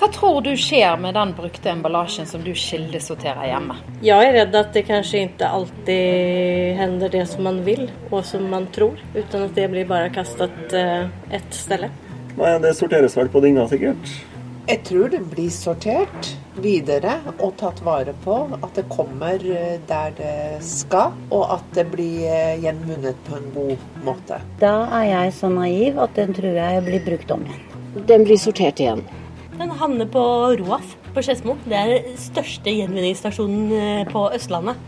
Hva tror du skjer med den brukte emballasjen som du kildesorterer hjemme? Jeg er redd at det kanskje ikke alltid hender det som man vil og som man tror, uten at det blir bare kastet eh, ett sted. Nei, Det sorteres vel på dynga, sikkert. Jeg tror det blir sortert videre og tatt vare på. At det kommer eh, der det skal, og at det blir eh, gjenvunnet på en god måte. Da er jeg så naiv at den tror jeg blir brukt om igjen. Den blir sortert igjen. Den havner på Roaf på Skedsmo. Det er den største gjenvinningsstasjonen eh, på Østlandet.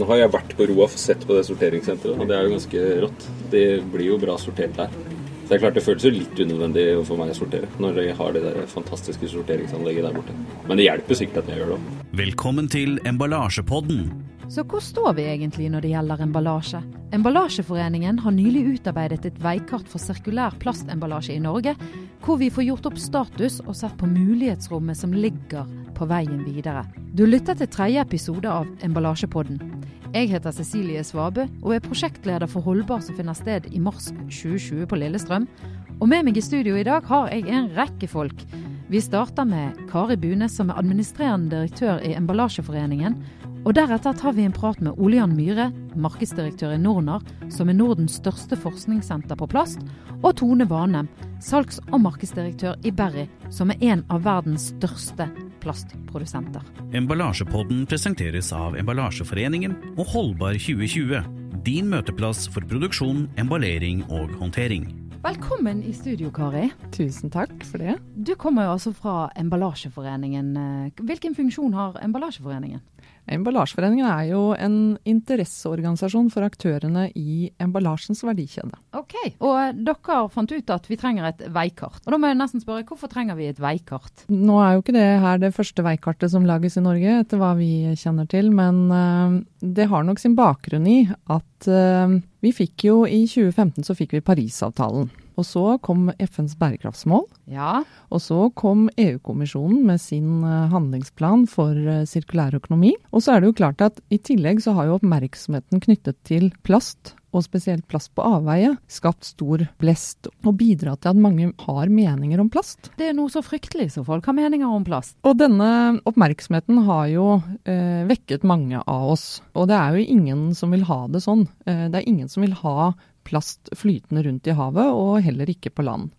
Nå har jeg vært på Roaf og sett på det sorteringssenteret, og det er jo ganske rått. Det blir jo bra sortert der. Så det er klart det føles jo litt unødvendig for meg å sortere, når jeg har det der fantastiske sorteringsanlegget der borte. Men det hjelper sikkert at jeg gjør det òg. Velkommen til Emballasjepodden. Så hvor står vi egentlig når det gjelder emballasje? Emballasjeforeningen har nylig utarbeidet et veikart for sirkulær plastemballasje i Norge, hvor vi får gjort opp status og sett på mulighetsrommet som ligger på veien videre. Du lytter til tredje episode av Emballasjepodden. Jeg heter Cecilie Svabø og er prosjektleder for Holdbar som finner sted i mars 2020 på Lillestrøm. Og med meg i studio i dag har jeg en rekke folk. Vi starter med Kari Bune, som er administrerende direktør i Emballasjeforeningen. Og deretter tar vi en prat med Olian Myhre, markedsdirektør i Nornar, som er Nordens største forskningssenter på plast, og Tone Vanem, salgs- og markedsdirektør i Berry, som er en av verdens største plastprodusenter. Emballasjepodden presenteres av Emballasjeforeningen og Holdbar 2020. Din møteplass for produksjon, emballering og håndtering. Velkommen i studio, Kari. Tusen takk for det. Du kommer jo altså fra Emballasjeforeningen. Hvilken funksjon har Emballasjeforeningen? Emballasjeforeningen er jo en interesseorganisasjon for aktørene i emballasjens verdikjede. Ok, Og dere fant ut at vi trenger et veikart. Og da må jeg nesten spørre, hvorfor trenger vi et veikart? Nå er jo ikke det her det første veikartet som lages i Norge, etter hva vi kjenner til. Men uh, det har nok sin bakgrunn i at uh, vi fikk jo i 2015 så fikk vi Parisavtalen. Og så kom FNs bærekraftsmål. Ja. Og så kom EU-kommisjonen med sin handlingsplan for sirkulær økonomi. Og så er det jo klart at i tillegg så har jo oppmerksomheten knyttet til plast og spesielt plast på avveie, skapt stor blest og bidratt til at mange har meninger om plast. Det er noe så fryktelig så folk har meninger om plast. Og denne oppmerksomheten har jo eh, vekket mange av oss. Og det er jo ingen som vil ha det sånn. Eh, det er ingen som vil ha plast flytende rundt i havet, og heller ikke på land.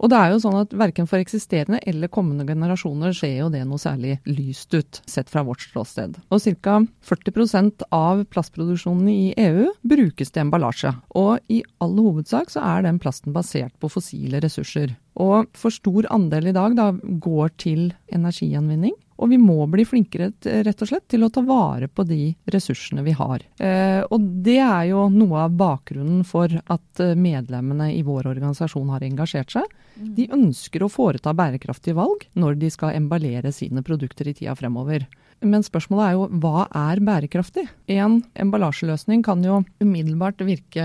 Og det er jo sånn at verken for eksisterende eller kommende generasjoner ser jo det noe særlig lyst ut, sett fra vårt ståsted. Og ca. 40% av plastproduksjonen i EU brukes til emballasje. Og i all hovedsak så er den plasten basert på fossile ressurser. Og for stor andel i dag da går til energigjenvinning. Og vi må bli flinkere rett og slett til å ta vare på de ressursene vi har. Eh, og det er jo noe av bakgrunnen for at medlemmene i vår organisasjon har engasjert seg. De ønsker å foreta bærekraftige valg når de skal emballere sine produkter i tida fremover. Men spørsmålet er jo hva er bærekraftig? En emballasjeløsning kan jo umiddelbart virke,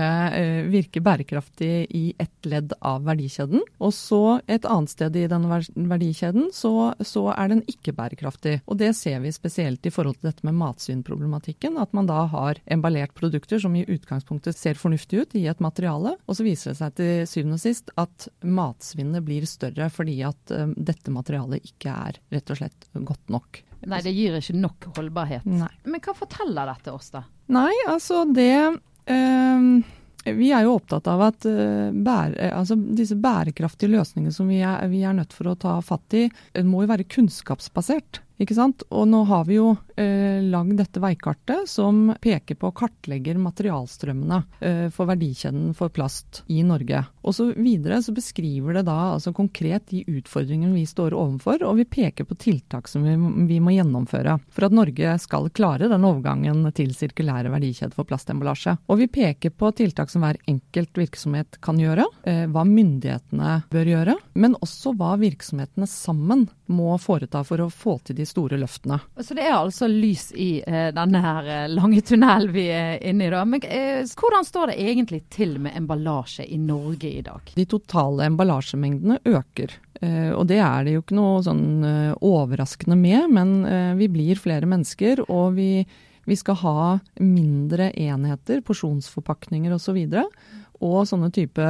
virke, bærekraftig i ett ledd av verdikjeden. Og så et annet sted i denne verdikjeden så, så er den ikke bærekraftig. Og det ser vi spesielt i forhold til dette med matsvinnproblematikken. At man da har emballert produkter som i utgangspunktet ser fornuftig ut i et materiale, og så viser det seg til syvende og sist at matsvinnet blir større fordi at dette materialet ikke er rett og slett godt nok. Nei, det gir ikke nok holdbarhet. Nei. Men hva forteller dette oss, da? Nei, altså det øh, Vi er jo opptatt av at øh, bære, altså disse bærekraftige løsningene som vi er, vi er nødt for å ta fatt i, må jo være kunnskapsbasert. Ikke sant? Og nå har vi jo eh, lagd dette veikartet som peker på og kartlegger materialstrømmene eh, for verdikjeden for plast i Norge. Og så videre så beskriver det da altså konkret de utfordringene vi står overfor, og vi peker på tiltak som vi, vi må gjennomføre for at Norge skal klare den overgangen til sirkulære verdikjeder for plastemballasje. Og vi peker på tiltak som hver enkelt virksomhet kan gjøre, eh, hva myndighetene bør gjøre, men også hva virksomhetene sammen må foreta for å få til de store løftene. Så det er altså lys i eh, denne her eh, lange tunnelen vi er inne i da. Men eh, hvordan står det egentlig til med emballasje i Norge i dag? De totale emballasjemengdene øker. Eh, og det er det jo ikke noe sånn eh, overraskende med, men eh, vi blir flere mennesker. og vi vi skal ha mindre enheter, porsjonsforpakninger osv. Og, og sånne type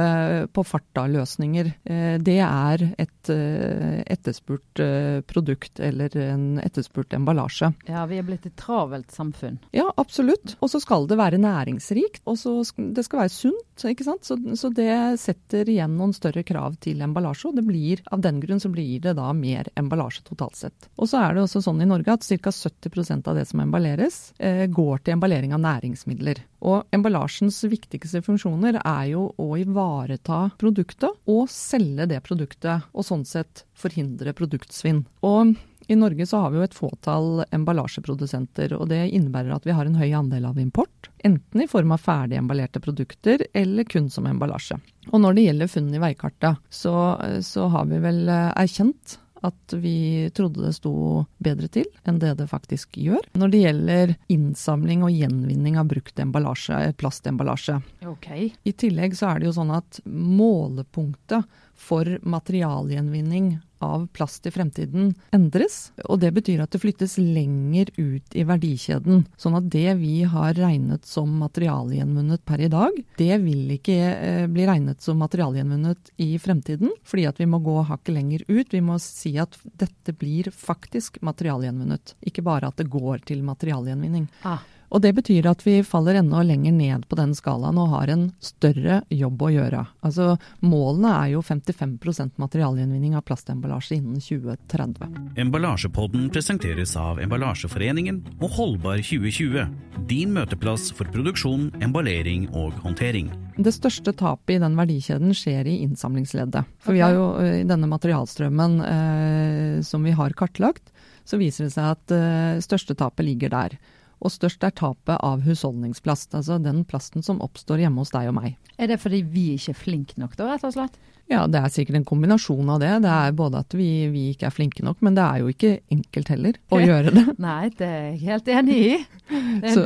på farta-løsninger. Eh, det er et eh, etterspurt eh, produkt eller en etterspurt emballasje. Ja, vi er blitt et travelt samfunn. Ja, absolutt. Og så skal det være næringsrikt, og så det skal være sunt. ikke sant? Så, så, det setter igjen noen større krav til emballasje, og det blir, av den grunn så blir det da mer emballasje totalt sett. Og så er det også sånn i Norge at ca. 70% av det som emballeres, går til emballering av næringsmidler. Og emballasjens viktigste funksjoner er jo å ivareta produktet og selge det produktet, og sånn sett forhindre produktsvinn. Og i Norge så har vi jo et fåtall emballasjeprodusenter, og det innebærer at vi har en høy andel av import. Enten i form av ferdig emballerte produkter, eller kun som emballasje. Og når det gjelder funn i veikartet, så, så har vi vel erkjent at vi trodde det sto bedre til enn det det faktisk gjør. Når det gjelder innsamling og gjenvinning av brukt emballasje, plastemballasje. Okay. I tillegg så er det jo sånn at målepunktet for materialgjenvinning av plast i fremtiden endres. Og det betyr at det flyttes lenger ut i verdikjeden. Sånn at det vi har regnet som materialgjenvunnet per i dag, det vil ikke eh, bli regnet som materialgjenvunnet i fremtiden. Fordi at vi må gå hakket lenger ut. Vi må si at dette blir faktisk materialgjenvunnet. Ikke bare at det går til materialgjenvinning. Ah. Og det betyr at vi faller enda lenger ned på den skalaen og har en større jobb å gjøre. Altså Målene er jo 55% materialgjenvinning av plastemballasje innen 2030. Emballasjepodden presenteres av Emballasjeforeningen og Holdbar 2020. Din møteplass for produksjon, emballering og håndtering. Det største tapet i den verdikjeden skjer i innsamlingsleddet. For okay. vi har jo i denne materialstrømmen eh, som vi har kartlagt, så viser det seg at eh, største tapet ligger der. Og størst er tapet av husholdningsplast, altså den plasten som oppstår hjemme hos deg og meg. Er det fordi vi ikke er flinke nok da, rett og slett? Ja, det er sikkert en kombinasjon av det. Det er både at vi, vi ikke er flinke nok, men det er jo ikke enkelt heller å gjøre det. Nei, det er jeg helt enig i. Det er en så,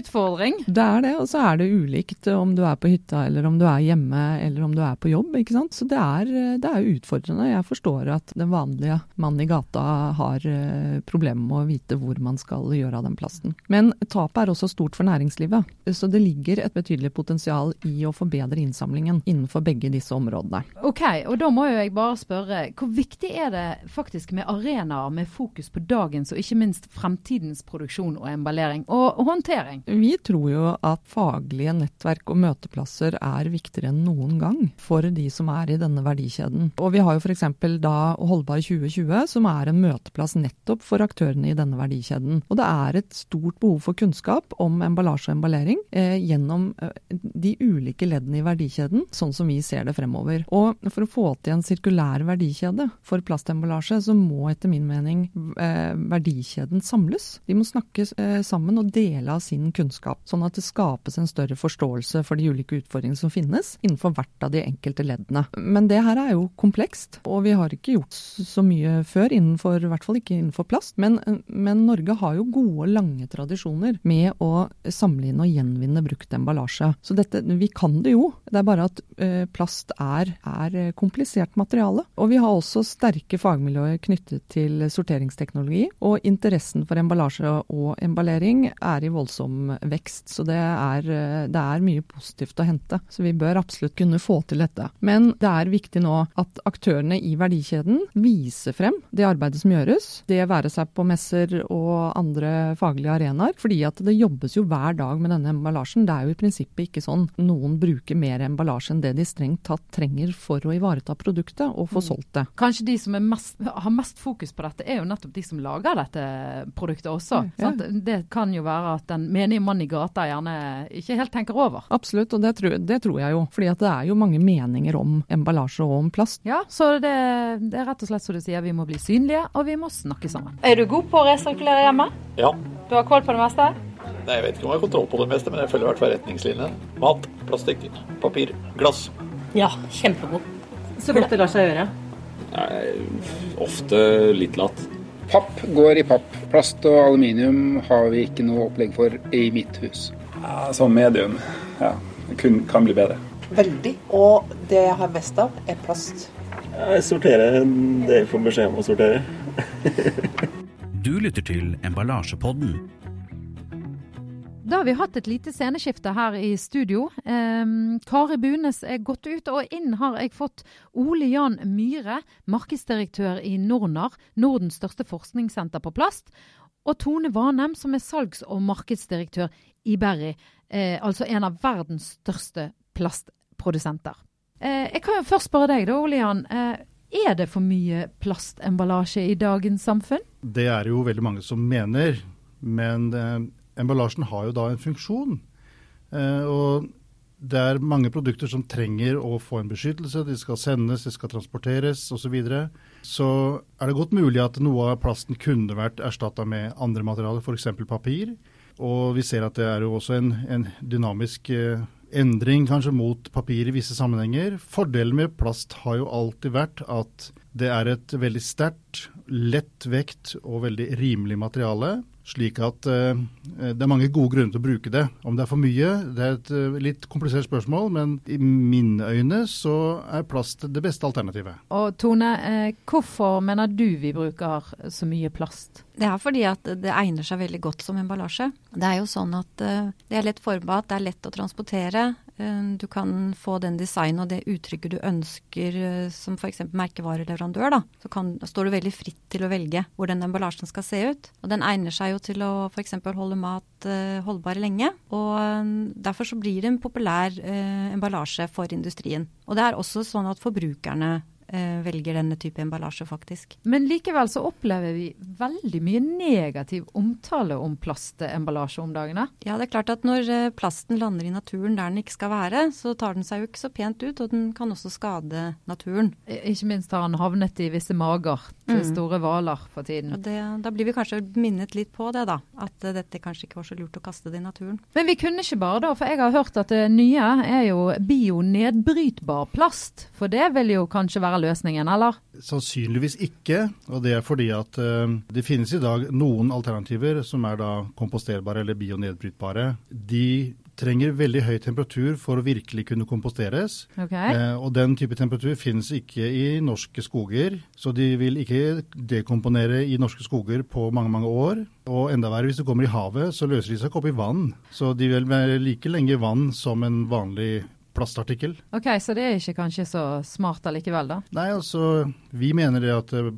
utfordring. Det er det, og så er det ulikt om du er på hytta eller om du er hjemme eller om du er på jobb. ikke sant? Så det er, det er utfordrende. Jeg forstår at den vanlige mannen i gata har eh, problemer med å vite hvor man skal gjøre av den plasten. Men tapet er også stort for næringslivet. Så det ligger et betydelig potensial i å forbedre innsamlingen innenfor begge disse områdene. Ok, og da må jo jeg bare spørre, hvor viktig er det faktisk med arenaer med fokus på dagens og ikke minst fremtidens produksjon og emballering og håndtering? Vi tror jo at faglige nettverk og møteplasser er viktigere enn noen gang for de som er i denne verdikjeden. Og vi har jo f.eks. da Holdbar 2020, som er en møteplass nettopp for aktørene i denne verdikjeden. Og det er et stort behov for kunnskap om emballasje og emballering eh, gjennom eh, de ulike leddene i verdikjeden, sånn som vi ser det fremover. Og for å få til en sirkulær verdikjede for plastemballasje, så må etter min mening eh, verdikjeden samles. De må snakke eh, sammen og dele av sin kunnskap, sånn at det skapes en større forståelse for de ulike utfordringene som finnes innenfor hvert av de enkelte leddene. Men det her er jo komplekst, og vi har ikke gjort så mye før, innenfor, i hvert fall ikke innenfor plast. Men, men Norge har jo gode, lange tradisjoner med å samle inn og gjenvinne brukt emballasje. Så dette, vi kan det jo. Det er bare at eh, plast er, er er eh, komplisert materiale. Og vi har også sterke fagmiljøer knyttet til sorteringsteknologi. Og interessen for emballasje og emballering er i voldsom vekst. Så det er, eh, det er mye positivt å hente. Så vi bør absolutt kunne få til dette. Men det er viktig nå at aktørene i verdikjeden viser frem det arbeidet som gjøres. Det være seg på messer og andre faglige arenaer. Fordi at det jobbes jo hver dag med denne emballasjen. Det er jo i prinsippet ikke sånn noen bruker mer emballasje enn det de strengt tatt trenger for å ivareta produktet og få mm. solgt det. Kanskje de som mest, har mest fokus på dette, er jo nettopp de som lager dette produktet også. Ja, ja. Det kan jo være at den menige mann i gata gjerne ikke helt tenker over. Absolutt, og det tror, det tror jeg jo. Fordi det er jo mange meninger om emballasje og om plast. Ja, så det, det er rett og slett som du sier, vi må bli synlige, og vi må snakke sammen. Er du god på å resirkulere hjemme? Ja. Du har koll på det meste? Nei, Jeg vet ikke om jeg har kontroll på det meste, men jeg følger i hvert fall retningslinjene. Mat, plastikk, papir, glass. Ja, kjempegod. Så godt det lar seg gjøre? Nei, ofte litt latt. Papp går i papp. Plast og aluminium har vi ikke noe opplegg for i mitt hus. Ja, Sånn medium. Ja, det kun, kan bli bedre. Veldig. Og det jeg har mest av, er plast. Jeg sorterer det jeg får beskjed om å sortere. du lytter til Emballasjepodden Da har vi hatt et lite sceneskifte her i studio. Um, Kari Bunes er gått ut, og inn har jeg fått Ole Jan Myhre, markedsdirektør i Nornar, Nordens største forskningssenter på plast. Og Tone Vanem, som er salgs- og markedsdirektør i Berry, eh, altså en av verdens største plastprodusenter. Eh, jeg kan jo først spørre deg, da, Ole Jan. Eh, er det for mye plastemballasje i dagens samfunn? Det er jo veldig mange som mener, men emballasjen har jo da en funksjon. Eh, og det er mange produkter som trenger å få en beskyttelse. De skal sendes, de skal transporteres osv. Så, videre. så er det godt mulig at noe av plasten kunne vært erstatta med andre materialer, f.eks. papir. Og vi ser at det er jo også en, en dynamisk eh, endring kanskje mot papir i visse sammenhenger. Fordelen med plast har jo alltid vært at det er et veldig sterkt, lett vekt og veldig rimelig materiale. Slik at uh, det er mange gode grunner til å bruke det. Om det er for mye, det er et uh, litt komplisert spørsmål, men i mine øyne så er plast det beste alternativet. Og Tone, uh, hvorfor mener du vi bruker så mye plast? Det er fordi at det egner seg veldig godt som emballasje. Det er jo sånn at det er lett formbart, det er lett å transportere. Du kan få den designen og det uttrykket du ønsker som f.eks. merkevareleverandør. Da. Så kan, står du veldig fritt til å velge hvor den emballasjen skal se ut. Og den egner seg jo til å f.eks. holde mat uh, holdbar lenge. Og derfor så blir det en populær eh, emballasje for industrien. Og det er også sånn at forbrukerne velger denne type emballasje, faktisk. Men likevel så opplever vi veldig mye negativ omtale om plastemballasje om dagene? Ja, det er klart at når uh, plasten lander i naturen der den ikke skal være, så tar den seg jo ikke så pent ut, og den kan også skade naturen. Ikke minst har den havnet i visse mager til mm. store hvaler for tiden. Og det, da blir vi kanskje minnet litt på det, da. At uh, dette kanskje ikke var så lurt å kaste det i naturen. Men vi kunne ikke bare da, for jeg har hørt at det nye er jo bionedbrytbar plast. For det vil jo kanskje være løsningen, eller? Sannsynligvis ikke. Og det er fordi at uh, det finnes i dag noen alternativer som er da komposterbare eller bionedbrytbare. De trenger veldig høy temperatur for å virkelig kunne komposteres. Okay. Eh, og den type temperatur finnes ikke i norske skoger, så de vil ikke dekomponere i norske skoger på mange, mange år. Og enda verre, hvis det kommer i havet, så løser de seg ikke opp i vann. Så de vil være like lenge i vann som en vanlig plastartikkel. Ok, Så det er ikke kanskje så smart allikevel, da? Nei, altså vi mener det at eh,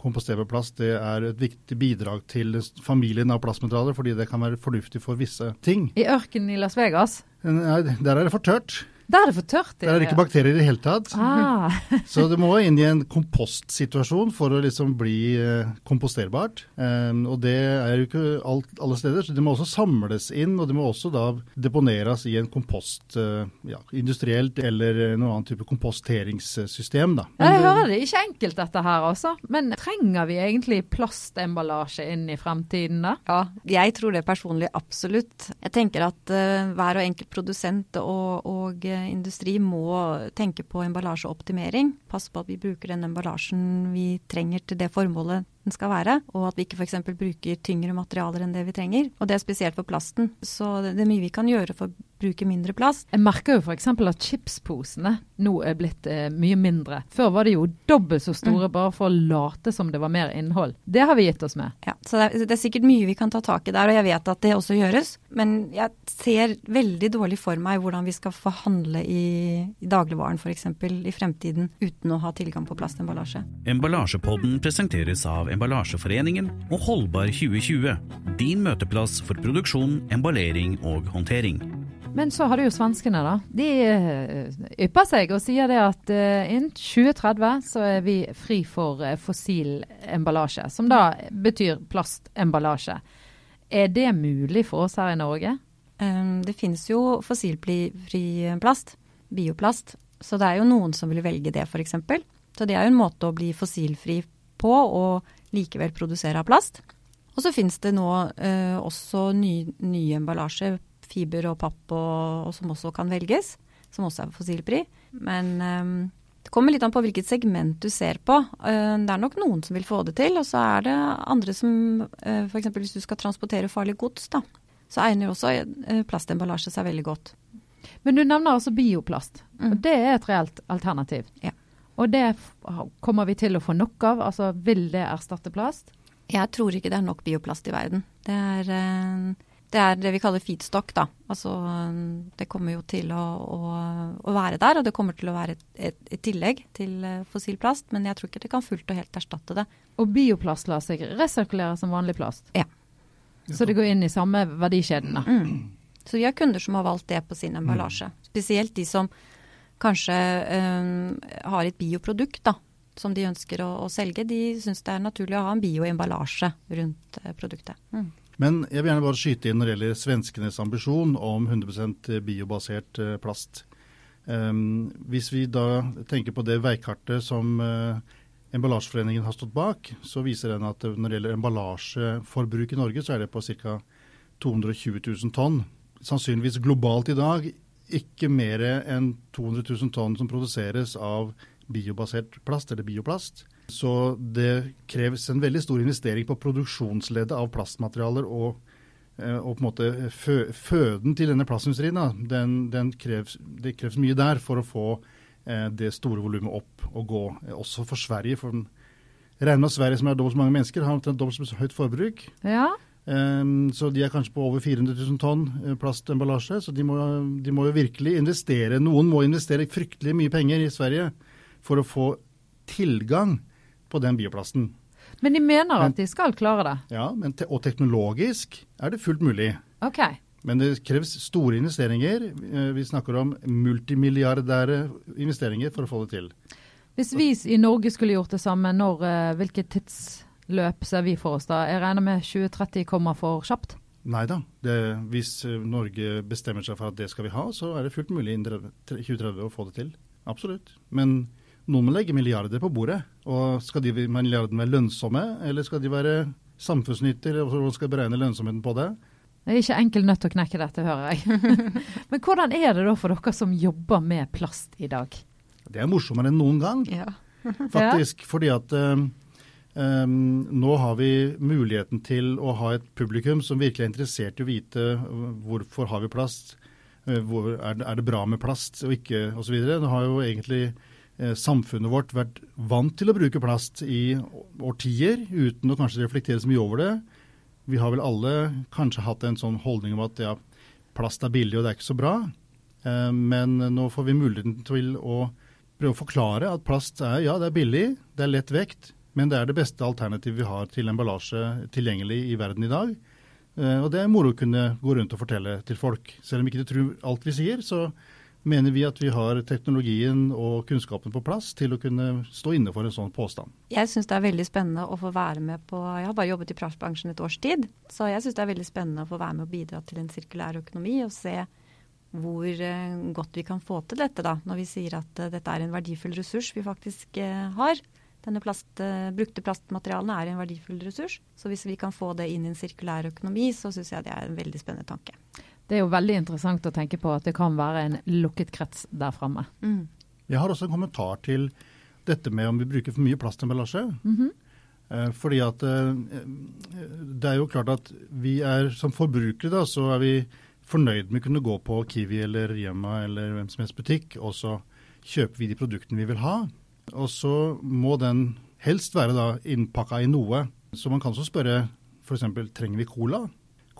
komposterbar plast det er et viktig bidrag til familien av plastmaterialer, fordi det kan være fornuftig for visse ting. I ørkenen i Las Vegas? Nei, der er det for tørt. Der er det for tørt? Der er det ikke bakterier i det hele tatt. Ah. så det må inn i en kompostsituasjon for å liksom bli eh, komposterbart. Um, og det er jo ikke alt, alle steder, så det må også samles inn, og det må også da deponeres i en kompost, uh, ja, industrielt eller noen annen type komposteringssystem. da. Men, jeg hører det ikke enkelt dette her, også, Men trenger vi egentlig plastemballasje inn i fremtiden da? Ja, jeg tror det personlig absolutt. Jeg tenker at uh, hver og enkelt produsent og, og industri må tenke på emballasjeoptimering. Passe på at vi bruker den emballasjen vi trenger til det formålet den skal være, og at vi ikke f.eks. bruker tyngre materialer enn det vi trenger. Og det er spesielt for plasten. Så det er mye vi kan gjøre for å bruke mindre plast. Jeg merker jo f.eks. at chipsposene nå er blitt eh, mye mindre. Før var de jo dobbelt så store mm. bare for å late som det var mer innhold. Det har vi gitt oss med. Ja, så det er, det er, sikkert mye vi kan ta tak i der, og jeg vet at det også gjøres. Men jeg ser veldig dårlig for meg hvordan vi skal forhandle i, i dagligvaren f.eks. i fremtiden uten å ha tilgang på plastemballasje. Emballasjepodden presenteres av Emballasjeforeningen og Holdbar 2020. Din møteplass for produksjon, emballering og håndtering. Men så har du jo svenskene, da. De uh, ypper seg og sier det at uh, innen 2030 så er vi fri for uh, fossil emballasje. Som da betyr plastemballasje. Er det mulig for oss her i Norge? Um, det finnes jo fossilfri plast, bioplast. Så det er jo noen som vil velge det, f.eks. Så det er jo en måte å bli fossilfri på og likevel produsere av plast. Og så finnes det nå også ny, nye emballasje fiber og papp og, og, som også kan velges, som også er fossilfri. Men eh, det kommer litt an på hvilket segment du ser på. Uh, det er nok noen som vil få det til, og så er det andre som uh, F.eks. hvis du skal transportere farlig gods, da, så egner også uh, plastemballasje seg veldig godt. Men du nevner altså bioplast. Mm. og Det er et reelt alternativ. Ja. Og det kommer vi til å få nok av? altså Vil det erstatte plast? Jeg tror ikke det er nok bioplast i verden. Det er Det er det vi kaller feedstock, da. Altså det kommer jo til å, å, å være der, og det kommer til å være et, et, et, tillegg til eh, fossil plast, men jeg tror ikke det kan fullt og helt erstatte det. Og bioplast lar seg resirkulere som vanlig plast? Ja. Så det går inn i samme verdikjeden, da? Mm. Så vi har kunder som har valgt det på sin emballasje. Spesielt de som kanskje øh, har et bioprodukt, da som de ønsker å, å selge, de syns det er naturlig å ha en bioemballasje rundt eh, produktet. Mm. Men jeg vil gjerne bare skyte inn når det gjelder svenskenes ambisjon om 100 biobasert eh, plast. Um, hvis vi da tenker på det veikartet som uh, Emballasjeforeningen har stått bak, så viser den at når det gjelder emballasjeforbruk i Norge, så er det på ca. 220 000 tonn. Sannsynligvis globalt i dag ikke mer enn 200 000 tonn som produseres av biobasert plast, eller bioplast. Så det kreves en veldig stor investering på produksjonsleddet av plastmaterialer og, eh, og på en måte føden til denne plastindustrien. Den, den kreves, det kreves mye der for å få eh, det store volumet opp og gå. Eh, også for Sverige. for Regner med Sverige, som er dobbelt så mange mennesker, har dobbelt så høyt forbruk. Ja. Um, så de er kanskje på over 400 000 tonn plastemballasje. Så de må, de må, jo virkelig investere. Noen må investere fryktelig mye penger i Sverige for å få tilgang på den bioplasten. Men de mener men, at de skal klare det? Ja, te og teknologisk er det fullt mulig. Ok. Men det kreves store investeringer. Eh, vi snakker om multimilliardære investeringer for å få det til. Hvis vi i Norge skulle gjort det samme, når, hvilket hvilket tidsløp ser vi for oss da? Jeg regner med 2030 kommer for kjapt? Nei da. hvis eh, Norge bestemmer seg for at det skal vi ha, så er det fullt mulig innen 2030 å få det til. Absolutt. Men noen må legge milliarder på bordet. Og Skal de milliardene være lønnsomme, eller skal de være samfunnsnyttige? Hvordan skal beregne lønnsomheten på det? Det er ikke enkel nødt til å knekke dette, hører jeg. Men hvordan er det da for dere som jobber med plast i dag? Det er morsommere enn noen gang, ja. faktisk. Fordi at um, um, nå har vi muligheten til å ha et publikum som virkelig er interessert i å vite hvorfor har vi plast, hvor, er, det, er det bra med plast og ikke osv. Nå har jo egentlig Eh, samfunnet vårt vært vant til å bruke plast i årtier uten å kanskje reflektere så mye over det. Vi har vel alle kanskje hatt en sånn holdning om at ja, plast er billig og det er ikke så bra. Eh, men nå får vi muligheten til å prøve å forklare at plast er ja, det er billig, det er lett vekt, men det er det beste alternativet vi har til emballasje tilgjengelig i verden i dag. Eh, og det er moro å kunne gå rundt og fortelle til folk. Selv om ikke de tror alt vi sier, så mener vi at vi har teknologien og kunnskapen på plass til å kunne stå inne for en sånn påstand. Jeg syns det er veldig spennende å få være med på Jeg har bare jobbet i plastbransjen et års tid, så jeg syns det er veldig spennende å få være med og bidra til en sirkulær økonomi og se hvor eh, godt vi kan få til dette, da, når vi sier at uh, dette er en verdifull ressurs vi faktisk har. Denne plast, uh, brukte plastmaterialene er en verdifull ressurs. Så hvis vi kan få det inn i en sirkulær økonomi, så syns jeg det er en veldig spennende tanke. Det er jo veldig interessant å tenke på at det kan være en lukket krets der framme. Mm. Jeg har også en kommentar til dette med om vi bruker for mye plastemballasje. Mm -hmm. Fordi at eh, det er jo klart at vi er som forbrukere da, så er vi fornøyd med å kunne gå på Kiwi eller Rema eller hvem som helst butikk, og så kjøper vi de produktene vi vil ha. Og så må den helst være da innpakka i noe. Så man kan så spørre f.eks. trenger vi cola?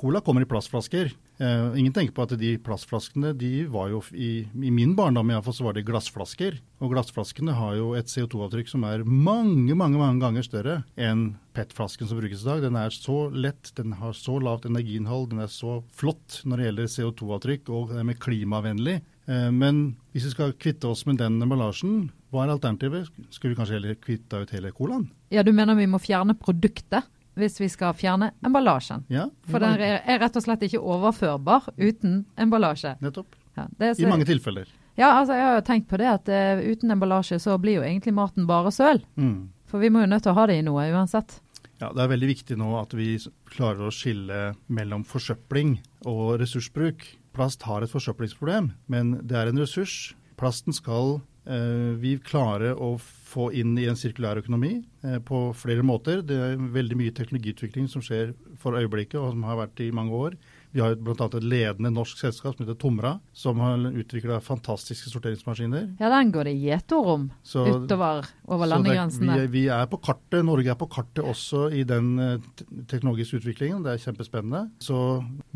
Cola kommer i plastflasker. Eh, ingen tenker på at de plastflaskene de var jo i, i min barndom i hvert fall, så var det glassflasker. Og glassflaskene har jo et CO2-avtrykk som er mange mange, mange ganger større enn PET-flasken som brukes i dag. Den er så lett, den har så lavt energiinnhold, den er så flott når det gjelder CO2-avtrykk og det med klimavennlig. Uh, men hvis vi skal kvitte oss med den emballasjen, hva er alternativet? Skal vi kanskje heller kvitte ut hele colaen? Ja, du mener vi må fjerne produktet? hvis vi skal fjerne emballasjen. Ja, For den er rett og slett ikke overførbar uten emballasje. Nettopp. Ja, så, I mange tilfeller. Ja, altså jeg har jo tenkt på det at uh, uten emballasje så blir jo egentlig maten bare søl. Mm. For vi må jo nødt til å ha det i noe uansett. Ja, Det er veldig viktig nå at vi klarer å skille mellom forsøpling og ressursbruk. Plast har et forsøplingsproblem, men det er en ressurs. Plasten skal eh, vi klare å få inn i en sirkulær økonomi eh, på flere måter. Det er veldig mye teknologiutvikling som skjer for øyeblikket, og som har vært i mange år. Vi har bl.a. et ledende norsk selskap som heter Tomra, som har utvikla fantastiske sorteringsmaskiner. Ja, den går det gjetord om utover over landegrensene. Vi, vi er på kartet, Norge er på kartet også i den eh, teknologiske utviklingen. Det er kjempespennende. Så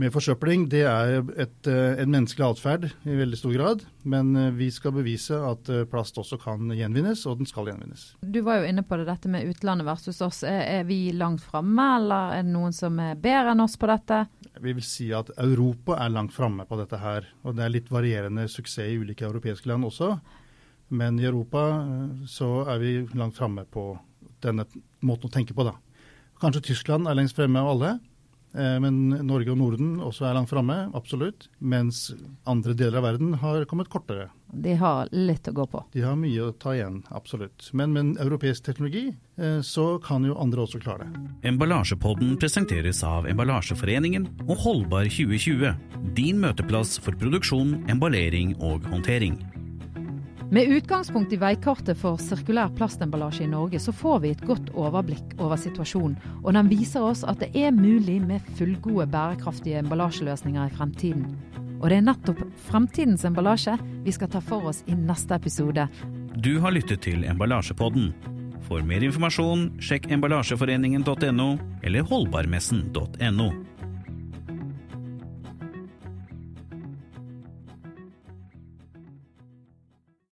med forsøpling, det er et, eh, en menneskelig atferd i veldig stor grad. Men eh, vi skal bevise at plast også kan gjenvinnes, og den skal gjenvinnes. Du var jo inne på det, dette med utlandet versus oss. Er, er vi langt framme, eller er det noen som er bedre enn oss på dette? Vi vil si at Europa er langt framme på dette her. Og det er litt varierende suksess i ulike europeiske land også. Men i Europa eh, så er vi langt framme på denne måten å tenke på, da. Kanskje Tyskland er lengst fremme av alle. Eh, Men Norge og Norden også er langt framme, absolutt. Mens andre deler av verden har kommet kortere. De har litt å gå på. De har mye å ta igjen, absolutt. Men med en europeisk teknologi eh, så kan jo andre også klare det. Emballasjepodden presenteres av Emballasjeforeningen og Holdbar 2020. Din møteplass for produksjon, emballering og håndtering. Med utgangspunkt i veikartet for sirkulær plastemballasje i Norge, så får vi et godt overblikk over situasjonen. Og den viser oss at det er mulig med fullgode, bærekraftige emballasjeløsninger i fremtiden. Og det er nettopp fremtidens emballasje vi skal ta for oss i neste episode. Du har lyttet til Emballasjepodden. For mer informasjon, sjekk emballasjeforeningen.no eller holdbarmessen.no.